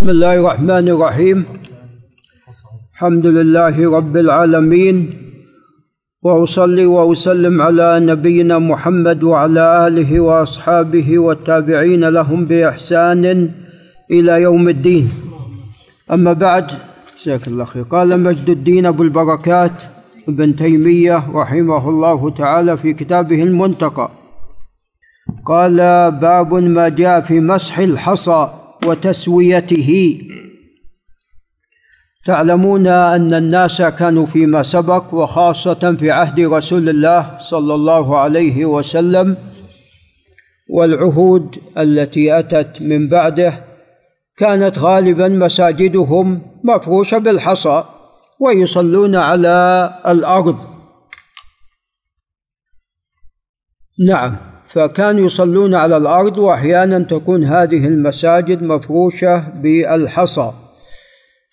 بسم الله الرحمن الرحيم الحمد لله رب العالمين واصلي واسلم على نبينا محمد وعلى اله واصحابه والتابعين لهم باحسان إلى يوم الدين اما بعد جزاك الله خير قال مجد الدين ابو البركات ابن تيميه رحمه الله تعالى في كتابه المنتقى قال باب ما جاء في مسح الحصى وتسويته. تعلمون أن الناس كانوا فيما سبق وخاصة في عهد رسول الله صلى الله عليه وسلم والعهود التي أتت من بعده كانت غالبا مساجدهم مفروشة بالحصى ويصلون على الأرض. نعم. فكانوا يصلون على الأرض وأحيانا تكون هذه المساجد مفروشة بالحصى.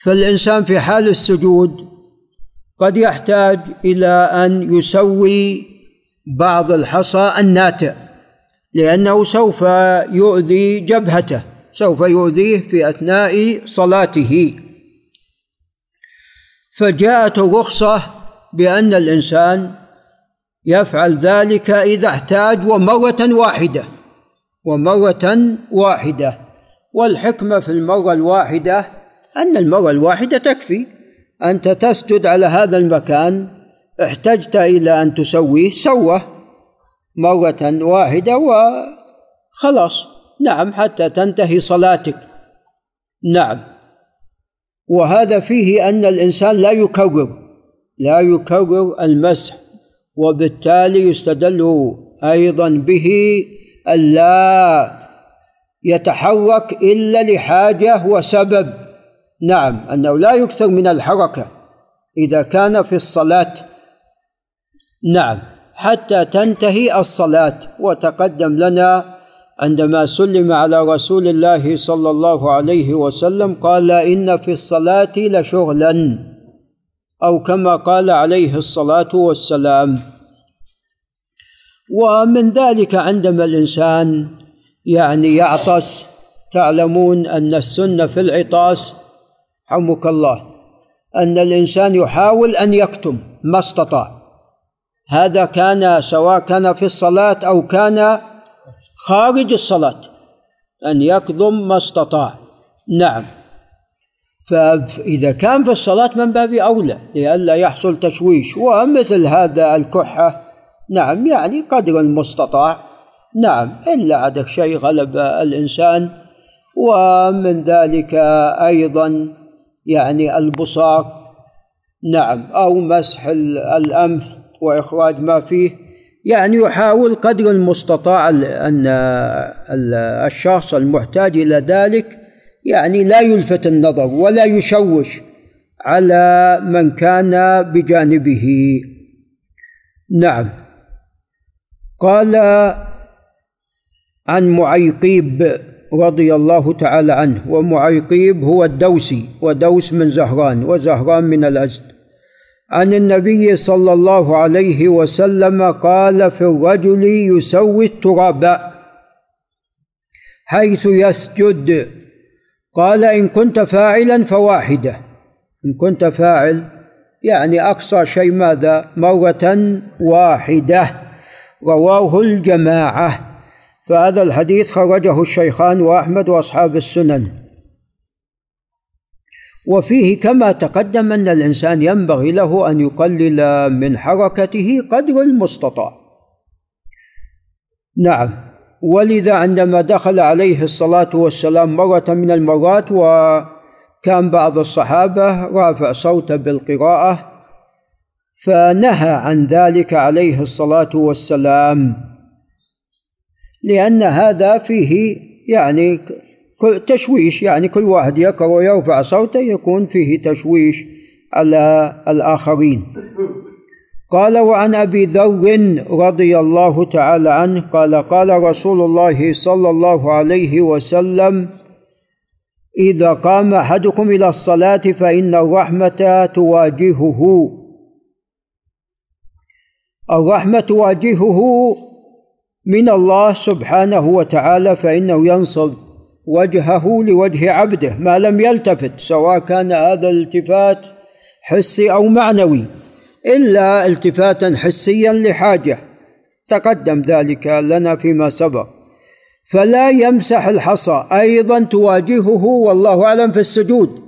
فالإنسان في حال السجود قد يحتاج إلى أن يسوي بعض الحصى الناتئ لأنه سوف يؤذي جبهته سوف يؤذيه في أثناء صلاته. فجاءت الرخصة بأن الإنسان يفعل ذلك إذا احتاج ومرة واحدة ومرة واحدة. والحكمه في المرة الواحدة أن المرة الواحدة تكفي. أنت تسجد على هذا المكان احتجت إلى أن تسويه سوة مرة واحدة وخلاص. نعم حتى تنتهي صلاتك. نعم. وهذا فيه أن الإنسان لا يكرر لا يكرر المسح. وبالتالي يستدل أيضا به الا يتحرك إلا لحاجة وسبب. نعم أنه لا يكثر من الحركة إذا كان في الصلاة. نعم حتى تنتهي الصلاة. وتقدم لنا عندما سلم على رسول الله صلى الله عليه وسلم قال إن في الصلاة لشغلا أو كما قال عليه الصلاة والسلام. ومن ذلك عندما الإنسان يعني يعطس تعلمون أن السنة في العطاس حمك الله أن الإنسان يحاول أن يكتم ما استطاع. هذا كان سواء كان في الصلاة أو كان خارج الصلاة أن يكظم ما استطاع. نعم. فإذا كان في الصلاة من باب أولى لئلا يحصل تشويش. ومثل هذا الكحة نعم يعني قدر المستطاع. نعم إلا عدك شيء غلب الإنسان. ومن ذلك أيضا يعني البصاق. نعم أو مسح الأنف وإخراج ما فيه. يعني يحاول قدر المستطاع أن الشخص المحتاج إلى ذلك يعني لا يلفت النظر ولا يشوش على من كان بجانبه. نعم. قال عن معيقيب رضي الله تعالى عنه ومعيقيب هو الدوسي ودوس من زهران وزهران من الأزد. عن النبي صلى الله عليه وسلم قال في الرجل يسوي التراب حيث يسجد. قال إن كنت فاعلا فواحدة. إن كنت فاعل يعني أقصى شيء ماذا؟ مرة واحدة. رواه الجماعة. فهذا الحديث خرجه الشيخان وأحمد وأصحاب السنن. وفيه كما تقدم أن الإنسان ينبغي له أن يقلل من حركته قدر المستطاع. نعم. ولذا عندما دخل عليه الصلاة والسلام مرة من المرات وكان بعض الصحابة رافع صوته بالقراءة فنهى عن ذلك عليه الصلاة والسلام. لأن هذا فيه يعني تشويش يعني كل واحد يقرأ ويرفع صوته يكون فيه تشويش على الآخرين. قال وعن أبي ذر رضي الله تعالى عنه قال قال رسول الله صلى الله عليه وسلم إذا قام أحدكم إلى الصلاة فإن الرحمة تواجهه الرحمة تواجهه من الله سبحانه وتعالى فإنه ينصب وجهه لوجه عبده ما لم يلتفت سواء كان هذا الالتفات حسي أو معنوي إلا التفاتا حسيا لحاجة. تقدم ذلك لنا فيما سبق. فلا يمسح الحصى أيضا تواجهه والله أعلم في السجود.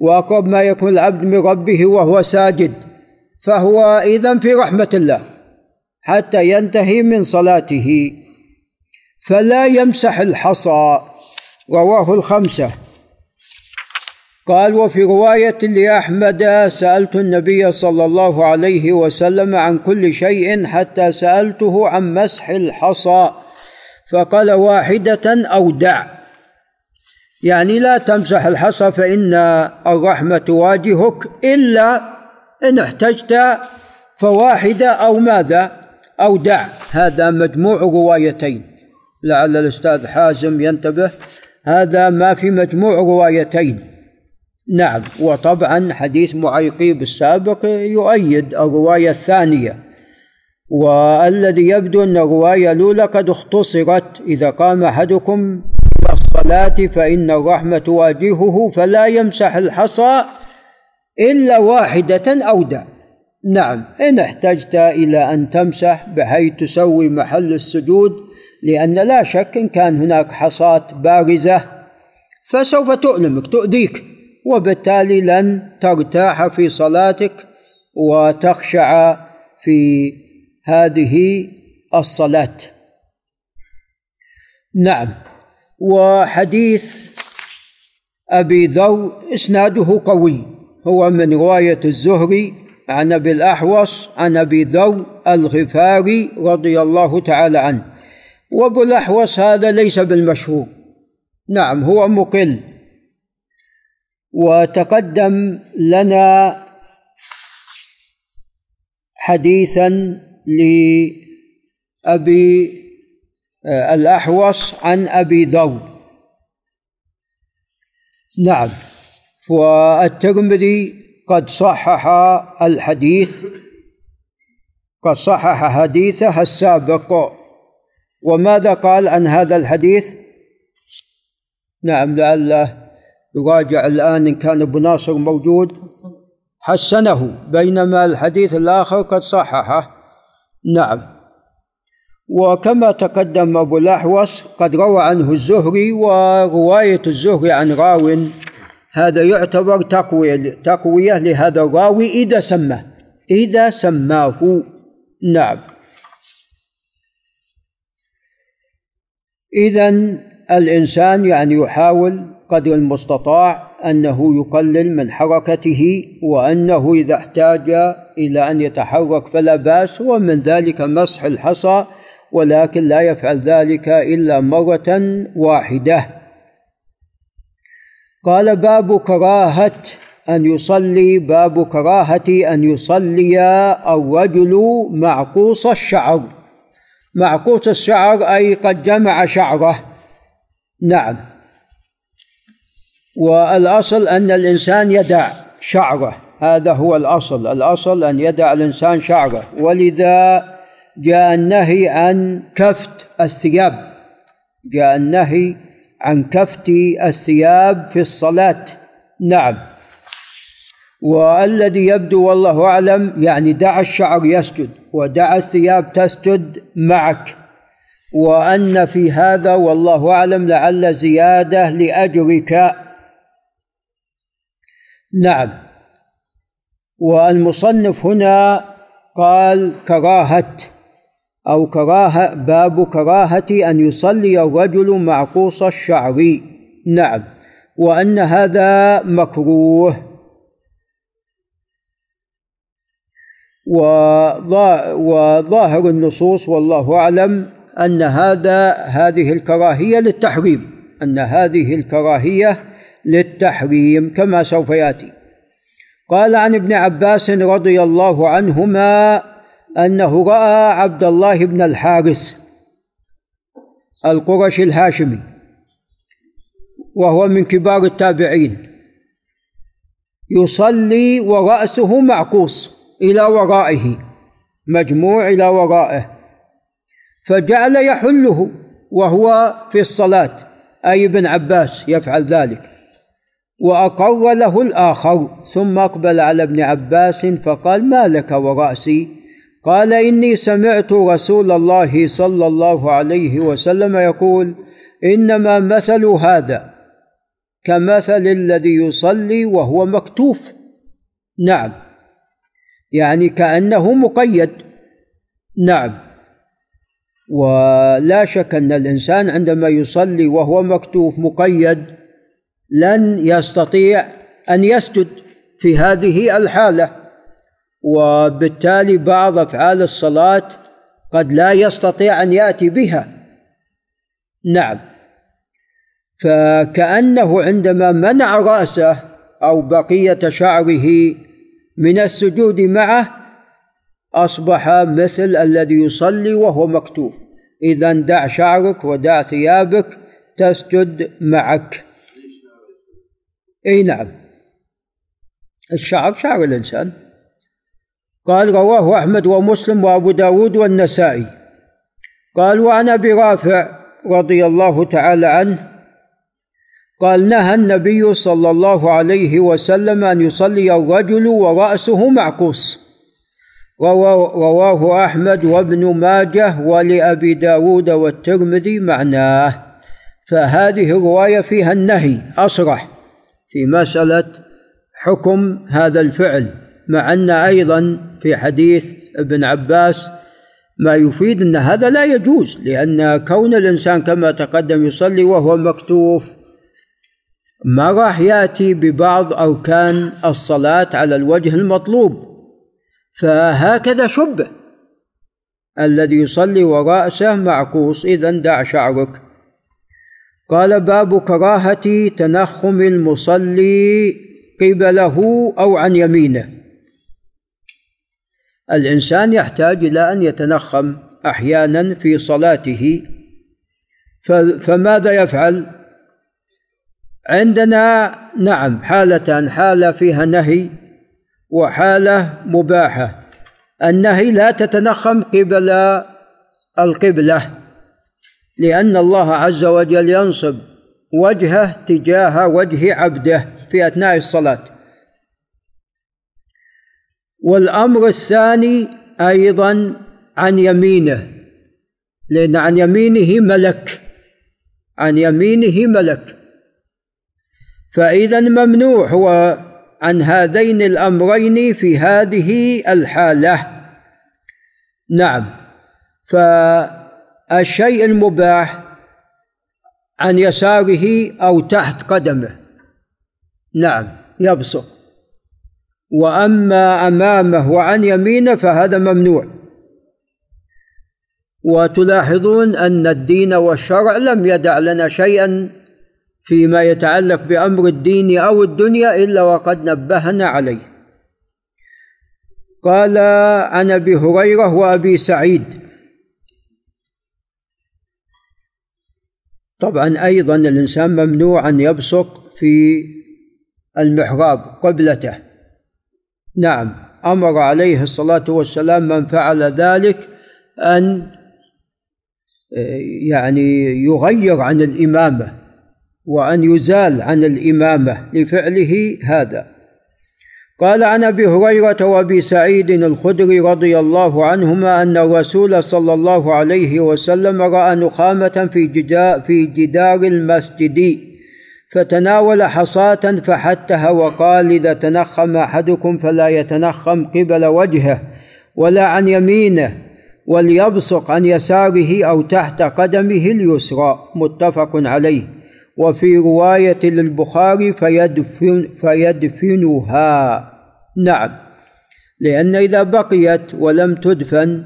وأقرب ما يكون العبد من ربه وهو ساجد. فهو اذا في رحمة الله حتى ينتهي من صلاته. فلا يمسح الحصى. رواه الخمسة. قال وفي رواية لأحمد سألت النبي صلى الله عليه وسلم عن كل شيء حتى سألته عن مسح الحصى. فقال واحدة أو دع. يعني لا تمسح الحصى فإن الرحمة تواجهك إلا إن احتجت فواحده أو ماذا أو دع. هذا مجموع روايتين. لعل الأستاذ حازم ينتبه. هذا ما في مجموع روايتين. نعم وطبعا حديث معيقيب السابق يؤيد الرواية الثانية. والذي يبدو أن الرواية الأولى قد اختصرت. إذا قام أحدكم إلى الصلاة فإن الرحمة تواجهه فلا يمسح الحصى إلا واحدة أو دع نعم إن احتجت إلى أن تمسح بحيث تسوي محل السجود لأن لا شك إن كان هناك حصاة بارزة فسوف تؤلمك تؤذيك وبالتالي لن ترتاح في صلاتك وتخشع في هذه الصلاة. نعم وحديث أبي ذر إسناده قوي. هو من روايه الزهري عن أبي الأحوص عن أبي ذر الغفاري رضي الله تعالى عنه. وأبو الأحوص هذا ليس بالمشهور. نعم هو مقل. وتقدم لنا حديثا لأبي آه، الأحوص عن أبي ذر نعم. والترمذي قد صحح الحديث قد صحح حديثه السابق. وماذا قال عن هذا الحديث؟ نعم لعله يراجع الآن إن كان أبو ناصر موجود. حسنه بينما الحديث الآخر قد صححه. نعم. وكما تقدم أبو الأحوص قد روى عنه الزهري ورواية الزهري عن راو. هذا يعتبر تقوية تقوية لهذا الراوي إذا سماه. إذا سماه. نعم. إذا الإنسان يعني يحاول قدر المستطاع أنه يقلل من حركته وأنه إذا احتاج إلى أن يتحرك فلا بأس ومن ذلك مسح الحصى ولكن لا يفعل ذلك إلا مرة واحدة. قال باب كراهة أن يصلي باب كراهة أن يصلي الرجل معقوص الشعر. معقوص الشعر أي قد جمع شعره. نعم. والأصل أن الإنسان يدع شعره. هذا هو الأصل. الأصل أن يدع الإنسان شعره. ولذا جاء النهي عن كفت الثياب. جاء النهي عن كفت الثياب في الصلاة. نعم. والذي يبدو والله أعلم يعني دع الشعر يسجد ودع الثياب تسجد معك. وأن في هذا والله أعلم لعل زيادة لأجرك. نعم. والمصنف هنا قال كراهة. أو كراهة باب كراهة أن يصلي الرجل معقوص الشعر. نعم. وأن هذا مكروه. وظاهر النصوص والله أعلم أن هذا هذه الكراهية للتحريم. أن هذه الكراهية للتحريم كما سوف يأتي. قال عن ابن عباس رضي الله عنهما أنه رأى عبد الله بن الحارث القرشي الهاشمي وهو من كبار التابعين يصلي ورأسه معقوص إلى ورائه مجموع إلى ورائه فجعل يحله وهو في الصلاة أي ابن عباس يفعل ذلك وأقر له الآخر ثم أقبل على ابن عباس فقال ما لك ورأسي؟ قال إني سمعت رسول الله صلى الله عليه وسلم يقول إنما مثل هذا كمثل الذي يصلي وهو مكتوف. نعم. يعني كأنه مقيد. نعم. ولا شك أن الإنسان عندما يصلي وهو مكتوف مقيد لن يستطيع أن يسجد في هذه الحالة. وبالتالي بعض أفعال الصلاة قد لا يستطيع أن يأتي بها. نعم. فكأنه عندما منع رأسه أو بقية شعره من السجود معه أصبح مثل الذي يصلي وهو مكتوف إذا دع شعرك ودع ثيابك تسجد معك. إي نعم. الشعر شعر الإنسان. قال رواه أحمد ومسلم وأبو داود والنسائي. قال وعن أبي رافع رضي الله تعالى عنه قال نهى النبي صلى الله عليه وسلم أن يصلي الرجل ورأسه معقوس رواه أحمد وابن ماجه ولأبي داود والترمذي معناه. فهذه الرواية فيها النهي أصرح في مسألة حكم هذا الفعل. مع أن أيضا في حديث ابن عباس ما يفيد أن هذا لا يجوز لأن كون الإنسان كما تقدم يصلي وهو مكتوف ما راح يأتي ببعض أركان الصلاة على الوجه المطلوب. فهكذا شبه الذي يصلي ورأسه معقوس إذا دع شعرك. قال باب كراهة تنخم المصلي قبله أو عن يمينه. الإنسان يحتاج إلى أن يتنخم أحيانا في صلاته. فماذا يفعل؟ عندنا نعم حالتان حالة فيها نهي وحالة مباحة. النهي لا تتنخم قبل القبلة لأن الله عز وجل ينصب وجهه تجاه وجه عبده في أثناء الصلاة. والأمر الثاني أيضا عن يمينه لأن عن يمينه ملك عن يمينه ملك. فإذا ممنوع هو عن هذين الأمرين في هذه الحالة. نعم فالشيء المباح عن يساره أو تحت قدمه. نعم يبصق. وأما أمامه وعن يمينه فهذا ممنوع. وتلاحظون أن الدين والشرع لم يدع لنا شيئا فيما يتعلق بأمر الدين أو الدنيا إلا وقد نبهنا عليه. قال عن ابي هريره وأبي سعيد. طبعا أيضا الإنسان ممنوع أن يبصق في المحراب قبلته. نعم أمر عليه الصلاة والسلام من فعل ذلك أن يعني يغير عن الإمامة وأن يزال عن الإمامة لفعله هذا. قال عن أبي هريرة وأبي سعيد الخدري رضي الله عنهما أن الرسول صلى الله عليه وسلم رأى نخامة في جدار في جدار المسجد. فتناول حصاة فحتها وقال إذا تنخم أحدكم فلا يتنخم قبل وجهه ولا عن يمينه وليبصق عن يساره أو تحت قدمه اليسرى متفق عليه. وفي رواية للبخاري فيدفن فيدفنها. نعم. لأن إذا بقيت ولم تدفن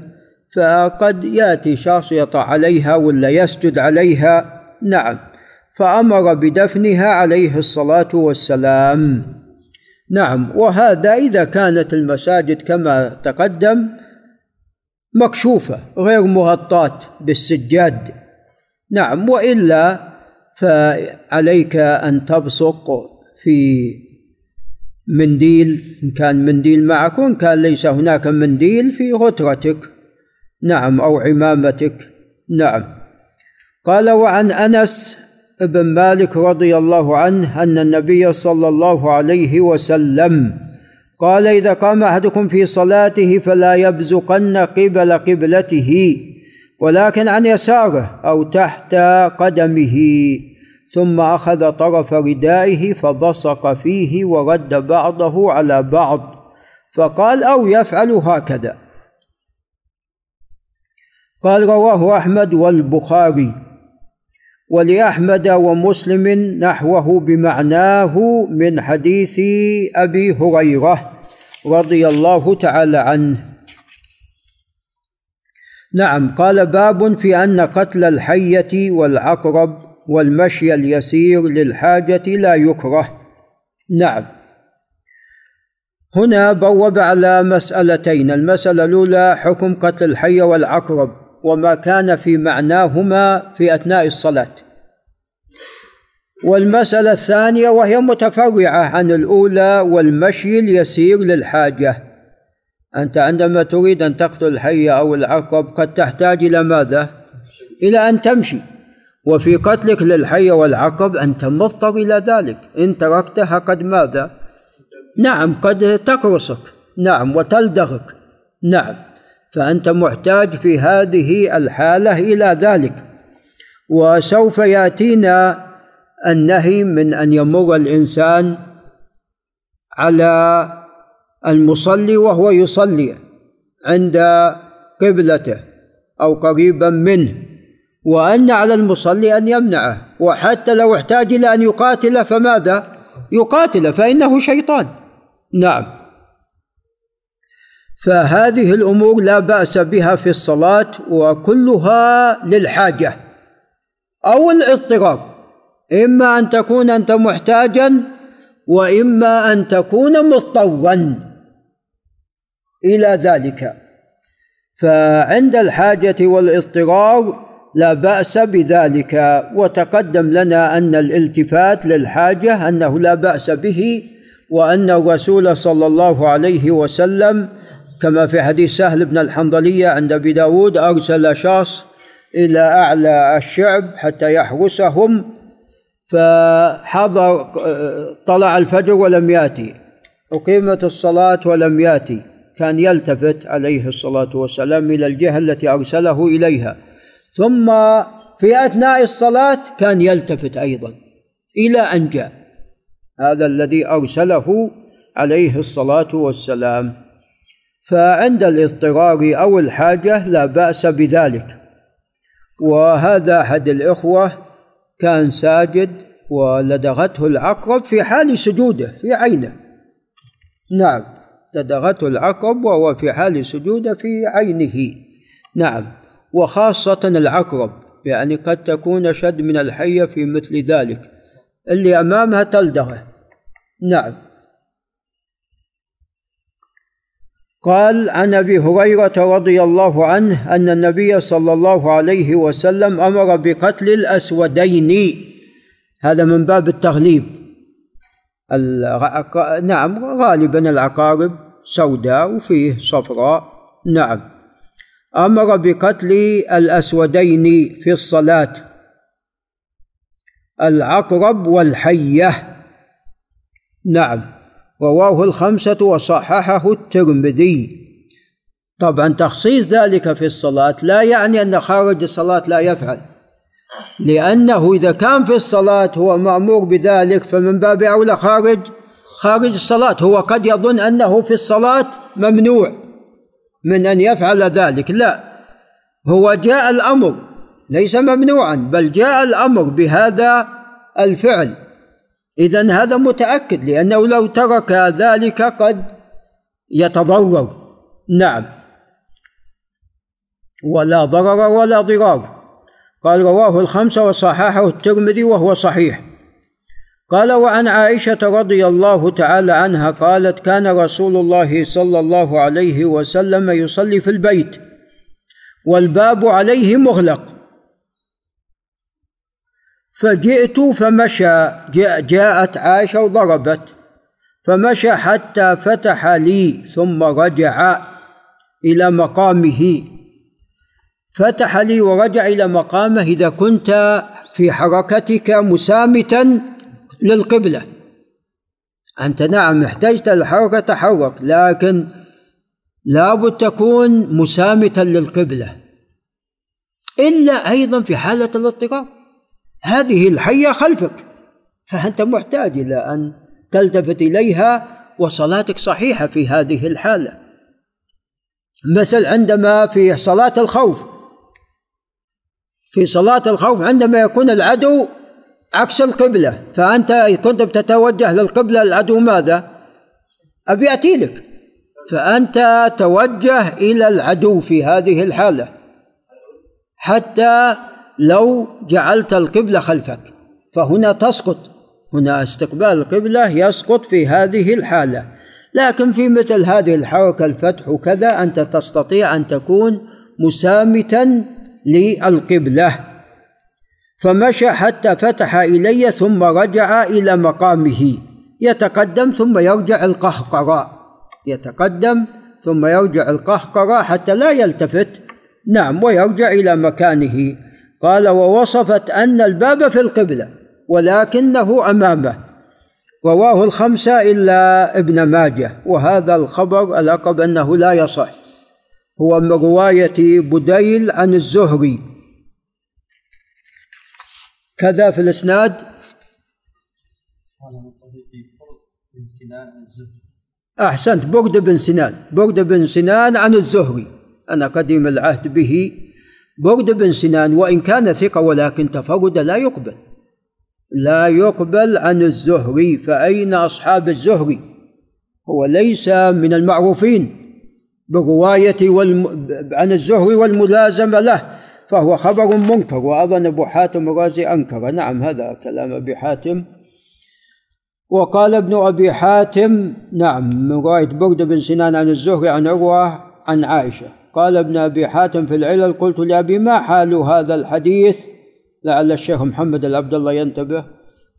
فقد يأتي شخص يطع عليها ولا يسجد عليها. نعم. فأمر بدفنها عليه الصلاة والسلام. نعم وهذا إذا كانت المساجد كما تقدم مكشوفة غير مغطاة بالسجاد. نعم وإلا فعليك أن تبصق في منديل إن كان منديل معك وإن كان ليس هناك منديل في غترتك. نعم أو عمامتك. نعم. قال وعن أنس بن مالك رضي الله عنه أن النبي صلى الله عليه وسلم قال إذا قام أحدكم في صلاته فلا يبزقن قبل قبلته ولكن عن يساره أو تحت قدمه ثم أخذ طرف ردائه فبصق فيه ورد بعضه على بعض فقال أو يفعل هكذا. قال رواه أحمد والبخاري. ولأحمد ومسلم نحوه بمعناه من حديث أبي هريرة رضي الله تعالى عنه. نعم قال باب في أن قتل الحية والعقرب والمشي اليسير للحاجة لا يكره. نعم. هنا بوب على مسألتين المسألة الأولى حكم قتل الحيه والعقرب. وما كان في معناهما في أثناء الصلاة. والمسألة الثانية وهي متفرعه عن الأولى والمشي اليسير للحاجة. أنت عندما تريد أن تقتل الحيه أو العقرب قد تحتاج إلى ماذا؟ إلى أن تمشي. وفي قتلك للحيه والعقرب أنت مضطر إلى ذلك. إن تركتها قد ماذا؟ نعم قد تقرصك. نعم وتلدغك. نعم. فأنت محتاج في هذه الحالة إلى ذلك. وسوف يأتينا النهي من أن يمر الإنسان على المصلي وهو يصلي عند قبلته أو قريبا منه وأن على المصلي أن يمنعه. وحتى لو احتاج إلى أن يقاتل فماذا؟ يقاتل فإنه شيطان. نعم. فهذه الأمور لا بأس بها في الصلاة وكلها للحاجة أو الاضطرار إما أن تكون أنت محتاجا وإما أن تكون مضطرا. إلى ذلك. فعند الحاجة والاضطرار لا بأس بذلك. وتقدم لنا أن الالتفات للحاجة أنه لا بأس به وأن الرسول صلى الله عليه وسلم كما في حديث سهل بن الحنظلية عند أبي داود أرسل شخص إلى أعلى الشعب حتى يحرسهم فحضر طلع الفجر ولم يأتي. أقيمت الصلاة ولم يأتي. كان يلتفت عليه الصلاة والسلام إلى الجهة التي أرسله إليها. ثم في أثناء الصلاة كان يلتفت أيضا إلى أن جاء. هذا الذي أرسله عليه الصلاة والسلام. فعند الاضطرار أو الحاجة لا بأس بذلك. وهذا أحد الإخوة كان ساجد ولدغته العقرب في حال سجوده في عينه. نعم لدغته العقرب وهو في حال سجوده في عينه. نعم وخاصة العقرب يعني قد تكون شد من الحية في مثل ذلك اللي أمامها تلدغه. نعم. قال عن أبي هريرة رضي الله عنه أن النبي صلى الله عليه وسلم أمر بقتل الأسودين. هذا من باب التغليب. نعم غالبا العقارب سوداء وفيه صفراء. نعم. أمر بقتل الأسودين في الصلاة. العقرب والحية. نعم. رواه الخمسة وصححه الترمذي. طبعا تخصيص ذلك في الصلاة لا يعني أن خارج الصلاة لا يفعل لأنه إذا كان في الصلاة هو مأمور بذلك فمن باب أولى خارج خارج الصلاة. هو قد يظن أنه في الصلاة ممنوع من أن يفعل ذلك. لا هو جاء الأمر ليس ممنوعا بل جاء الأمر بهذا الفعل. اذا هذا متأكد لأنه لو ترك ذلك قد يتضرر. نعم. ولا ضرر ولا ضرار. قال رواه الخمسه وصححه الترمذي وهو صحيح. قال وعن عائشة رضي الله تعالى عنها قالت كان رسول الله صلى الله عليه وسلم يصلي في البيت والباب عليه مغلق فجئت فمشى جاءت عائشة وضربت. فمشى حتى فتح لي ثم رجع إلى مقامه. فتح لي ورجع إلى مقامه إذا كنت في حركتك مسامتا للقبلة. أنت نعم احتجت الحركة تحرك لكن لابد تكون مسامتا للقبلة. إلا أيضا في حالة الاضطراب. هذه الحية خلفك. فأنت محتاج إلى أن تلتفت إليها وصلاتك صحيحة في هذه الحالة. مثل عندما في صلاة الخوف. في صلاة الخوف عندما يكون العدو عكس القبلة فأنت كنت بتتوجه للقبلة العدو ماذا؟ أبي أتي لك. فأنت توجه إلى العدو في هذه الحالة. حتى لو جعلت القبلة خلفك فهنا تسقط. هنا استقبال القبلة يسقط في هذه الحالة. لكن في مثل هذه الحركة الفتح وكذا أنت تستطيع أن تكون مسامتا للقبلة. فمشى حتى فتح إلي ثم رجع إلى مقامه. يتقدم ثم يرجع القهقراء. يتقدم ثم يرجع القهقراء حتى لا يلتفت. نعم ويرجع إلى مكانه. قال ووصفت أن الباب في القبلة ولكنه أمامه. رواه الخمسة إلا ابن ماجه وهذا الخبر الأقرب أنه لا يصح. هو من رواية بديل عن الزهري. كذا في الإسناد. أحسنت برد بن سنان برد بن سنان عن الزهري. أنا قديم العهد به. برد بن سنان وإن كان ثقة ولكن تفرد لا يقبل. لا يقبل عن الزهري فأين أصحاب الزهري؟ هو ليس من المعروفين بالرواية والم... عن الزهري والملازمة له فهو خبر منكر. وأظن أبو حاتم الرازي أنكر. نعم هذا كلام أبي حاتم. وقال ابن أبي حاتم نعم من رواية برد بن سنان عن الزهري عن عروة عن عائشة. قال ابن أبي حاتم في العلل قلت لأبي ما حال هذا الحديث؟ لعل الشيخ محمد العبد الله ينتبه.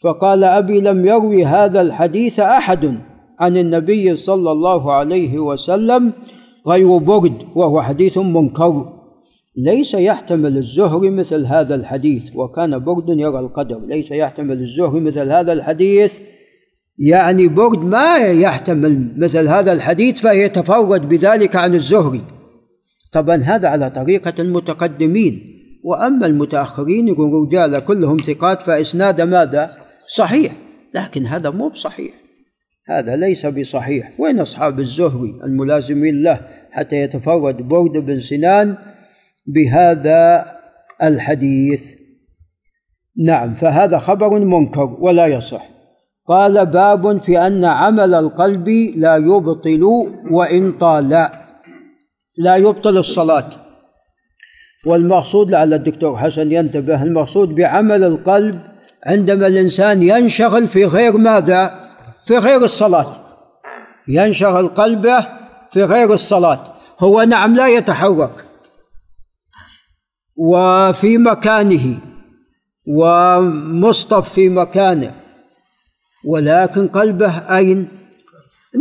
فقال أبي لم يروي هذا الحديث أحد عن النبي صلى الله عليه وسلم غير برد وهو حديث منكر. ليس يحتمل الزهري مثل هذا الحديث وكان برد يرى القدر. ليس يحتمل الزهري مثل هذا الحديث. يعني برد ما يحتمل مثل هذا الحديث فيتفرد بذلك عن الزهري طبعا هذا على طريقة المتقدمين وأما المتأخرين يقول رجال كلهم ثقات فإسناد ماذا؟ صحيح. لكن هذا مو بصحيح. هذا ليس بصحيح. وين أصحاب الزهري الملازمين له حتى يتفرد برد بن سنان بهذا الحديث؟ نعم فهذا خبر منكر ولا يصح. قال باب في أن عمل القلب لا يبطل وإن طال. لا يبطل الصلاة. والمقصود لعل الدكتور حسن ينتبه المقصود بعمل القلب عندما الإنسان ينشغل في غير ماذا؟ في غير الصلاة. ينشغل قلبه في غير الصلاة. هو نعم لا يتحرك. وفي مكانه. ومصطف في مكانه. ولكن قلبه أين؟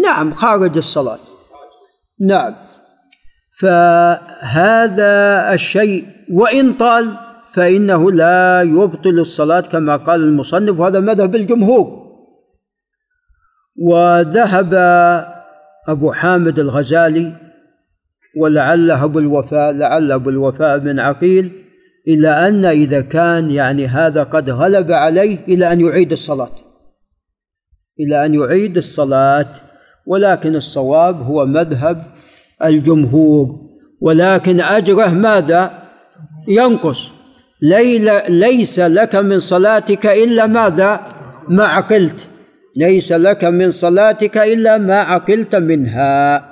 نعم خارج الصلاة. نعم. فهذا الشيء وإن طال فإنه لا يبطل الصلاة كما قال المصنف. وهذا مذهب الجمهور. وذهب أبو حامد الغزالي ولعله أبو الوفاء لعل أبو الوفاء بن عقيل إلى أن إذا كان يعني هذا قد غلب عليه إلى أن يعيد الصلاة. إلى أن يعيد الصلاة ولكن الصواب هو مذهب الجمهور. ولكن أجره ماذا؟ ينقص. ليس لك من صلاتك إلا ماذا؟ ما عقلت. ليس لك من صلاتك إلا ما عقلت منها.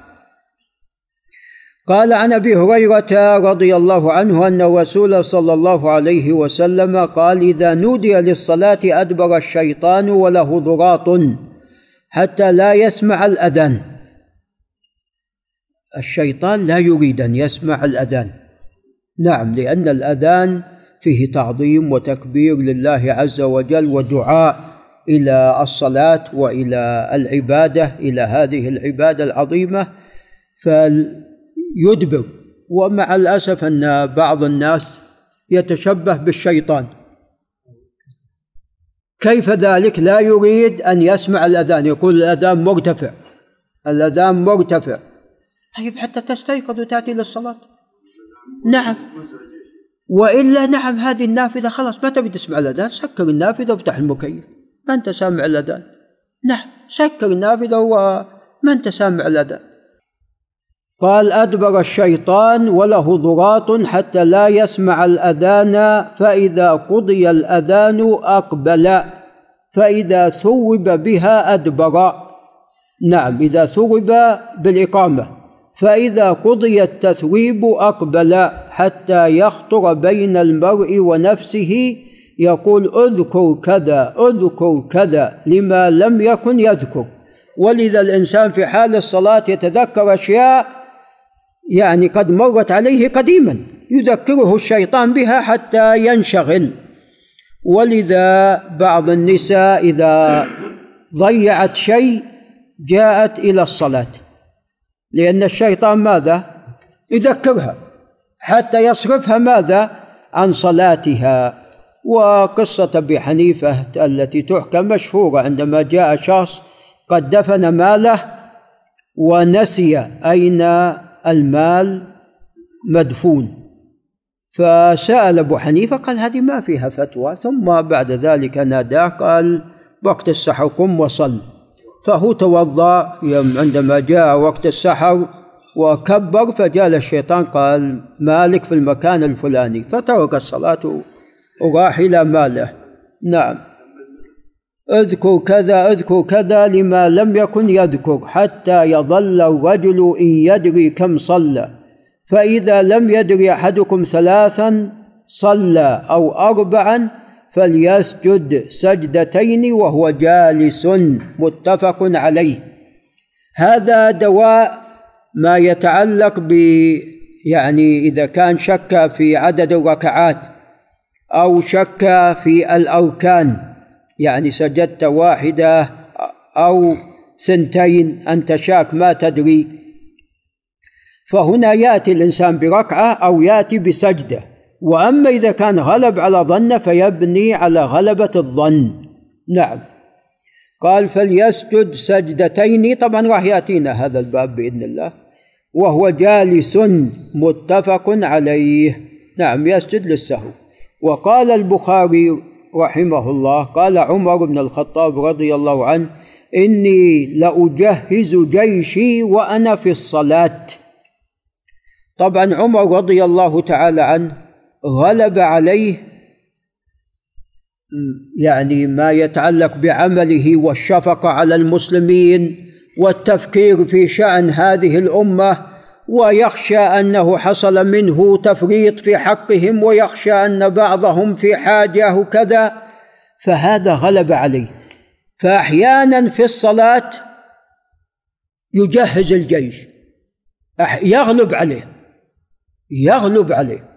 قال عن أبي هريرة رضي الله عنه أن الرسول صلى الله عليه وسلم قال إذا نودي للصلاة أدبر الشيطان وله ضراط حتى لا يسمع الأذان. الشيطان لا يريد أن يسمع الأذان. نعم لأن الأذان فيه تعظيم وتكبير لله عز وجل ودعاء إلى الصلاة وإلى العبادة إلى هذه العبادة العظيمة فيدبر ومع الأسف أن بعض الناس يتشبه بالشيطان. كيف ذلك؟ لا يريد أن يسمع الأذان. يقول الأذان مرتفع. الأذان مرتفع. طيب حتى تستيقظ وتأتي للصلاة نعم. وإلا نعم هذه النافذة خلاص ما تبي تسمع الأذان؟ سكر النافذة وافتح المكيف. ما أنت سامع الأذان؟ نعم سكر النافذة وما أنت سامع الأذان؟ قال أدبر الشيطان وله ضراط حتى لا يسمع الأذان فإذا قضي الأذان أقبل فإذا ثوب بها أدبر. نعم إذا ثوب بالإقامة. فإذا قضي التثويب أقبل حتى يخطر بين المرء ونفسه يقول اذكر كذا اذكر كذا لما لم يكن يذكر. ولذا الإنسان في حال الصلاة يتذكر أشياء يعني قد مرت عليه قديما يذكره الشيطان بها حتى ينشغل. ولذا بعض النساء إذا ضيعت شيء جاءت إلى الصلاة. لأن الشيطان ماذا؟ يذكرها حتى يصرفها ماذا؟ عن صلاتها. وقصة أبي حنيفة التي تحكى مشهورة عندما جاء شخص قد دفن ماله ونسي أين المال مدفون. فسأل أبو حنيفة قال هذه ما فيها فتوى. ثم بعد ذلك ناداه قال وقت السحر قم وصل. فهو توضأ عندما جاء وقت السحر وكبر فجاء الشيطان قال مالك في المكان الفلاني. فترك الصلاة وراح إلى ماله. نعم. اذكر كذا اذكر كذا لما لم يكن يذكر حتى يظل الرجل إن يدري كم صلى. فإذا لم يدري أحدكم ثلاثا صلى أو اربعا فليسجد سجدتين وهو جالس متفق عليه. هذا دواء ما يتعلق ب يعني إذا كان شك في عدد الركعات أو شك في الاركان يعني سجدت واحدة أو سنتين أنت شاك ما تدري. فهنا يأتي الإنسان بركعة أو يأتي بسجدة. وأما إذا كان غلب على ظن فيبني على غلبة الظن. نعم. قال فليسجد سجدتين. طبعا راح يأتينا هذا الباب بإذن الله. وهو جالس متفق عليه. نعم يسجد للسهو. وقال البخاري رحمه الله قال عمر بن الخطاب رضي الله عنه إني لأجهز جيشي وأنا في الصلاة. طبعا عمر رضي الله تعالى عنه غلب عليه يعني ما يتعلق بعمله والشفقة على المسلمين والتفكير في شأن هذه الأمة ويخشى أنه حصل منه تفريط في حقهم ويخشى أن بعضهم في حاجة وكذا فهذا غلب عليه. فاحيانا في الصلاة يجهز الجيش يغلب عليه يغلب عليه.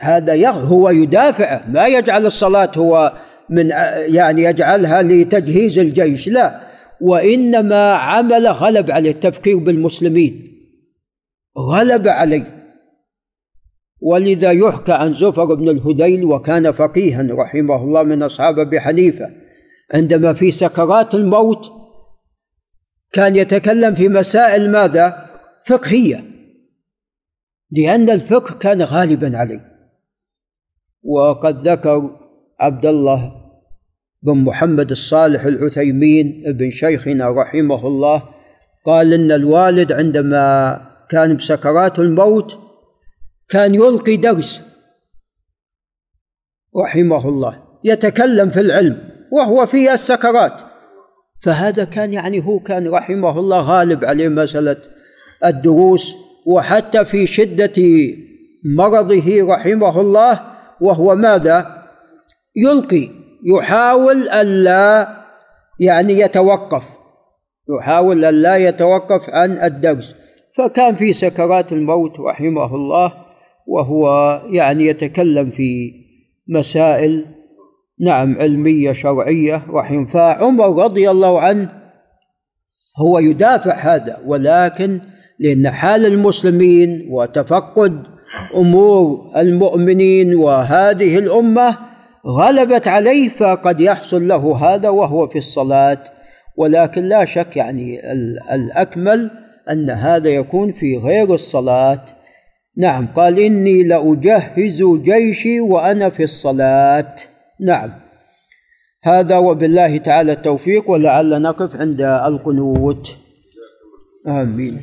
هذا. هو يدافع. ما يجعل الصلاة هو من يعني يجعلها لتجهيز الجيش لا. وإنما عمل غلب عليه التفكير بالمسلمين. غلب عليه. ولذا يحكى عن زفر بن الهذيل وكان فقيها رحمه الله من أصحاب أبي حنيفة. عندما في سكرات الموت كان يتكلم في مسائل ماذا؟ فقهية. لأن الفقه كان غالبا عليه. وقد ذكر عبد الله بن محمد الصالح العثيمين ابن شيخنا رحمه الله قال إن الوالد عندما كان بسكرات الموت كان يلقي درس رحمه الله يتكلم في العلم وهو في السكرات. فهذا كان يعني هو كان رحمه الله غالب عليه مسألة الدروس وحتى في شدة مرضه رحمه الله وهو ماذا؟ يلقي يحاول ألا يعني يتوقف يحاول ألا يتوقف عن الدرس فكان في سكرات الموت رحمه الله وهو يعني يتكلم في مسائل نعم علمية شرعية رحم. فعمر رضي الله عنه هو يدافع هذا ولكن لأن حال المسلمين وتفقد أمور المؤمنين وهذه الأمة غلبت عليه فقد يحصل له هذا وهو في الصلاة. ولكن لا شك يعني الأكمل أن هذا يكون في غير الصلاة. نعم قال إني لأجهز جيشي وأنا في الصلاة. نعم. هذا وبالله تعالى التوفيق ولعل نقف عند القنوت. آمين.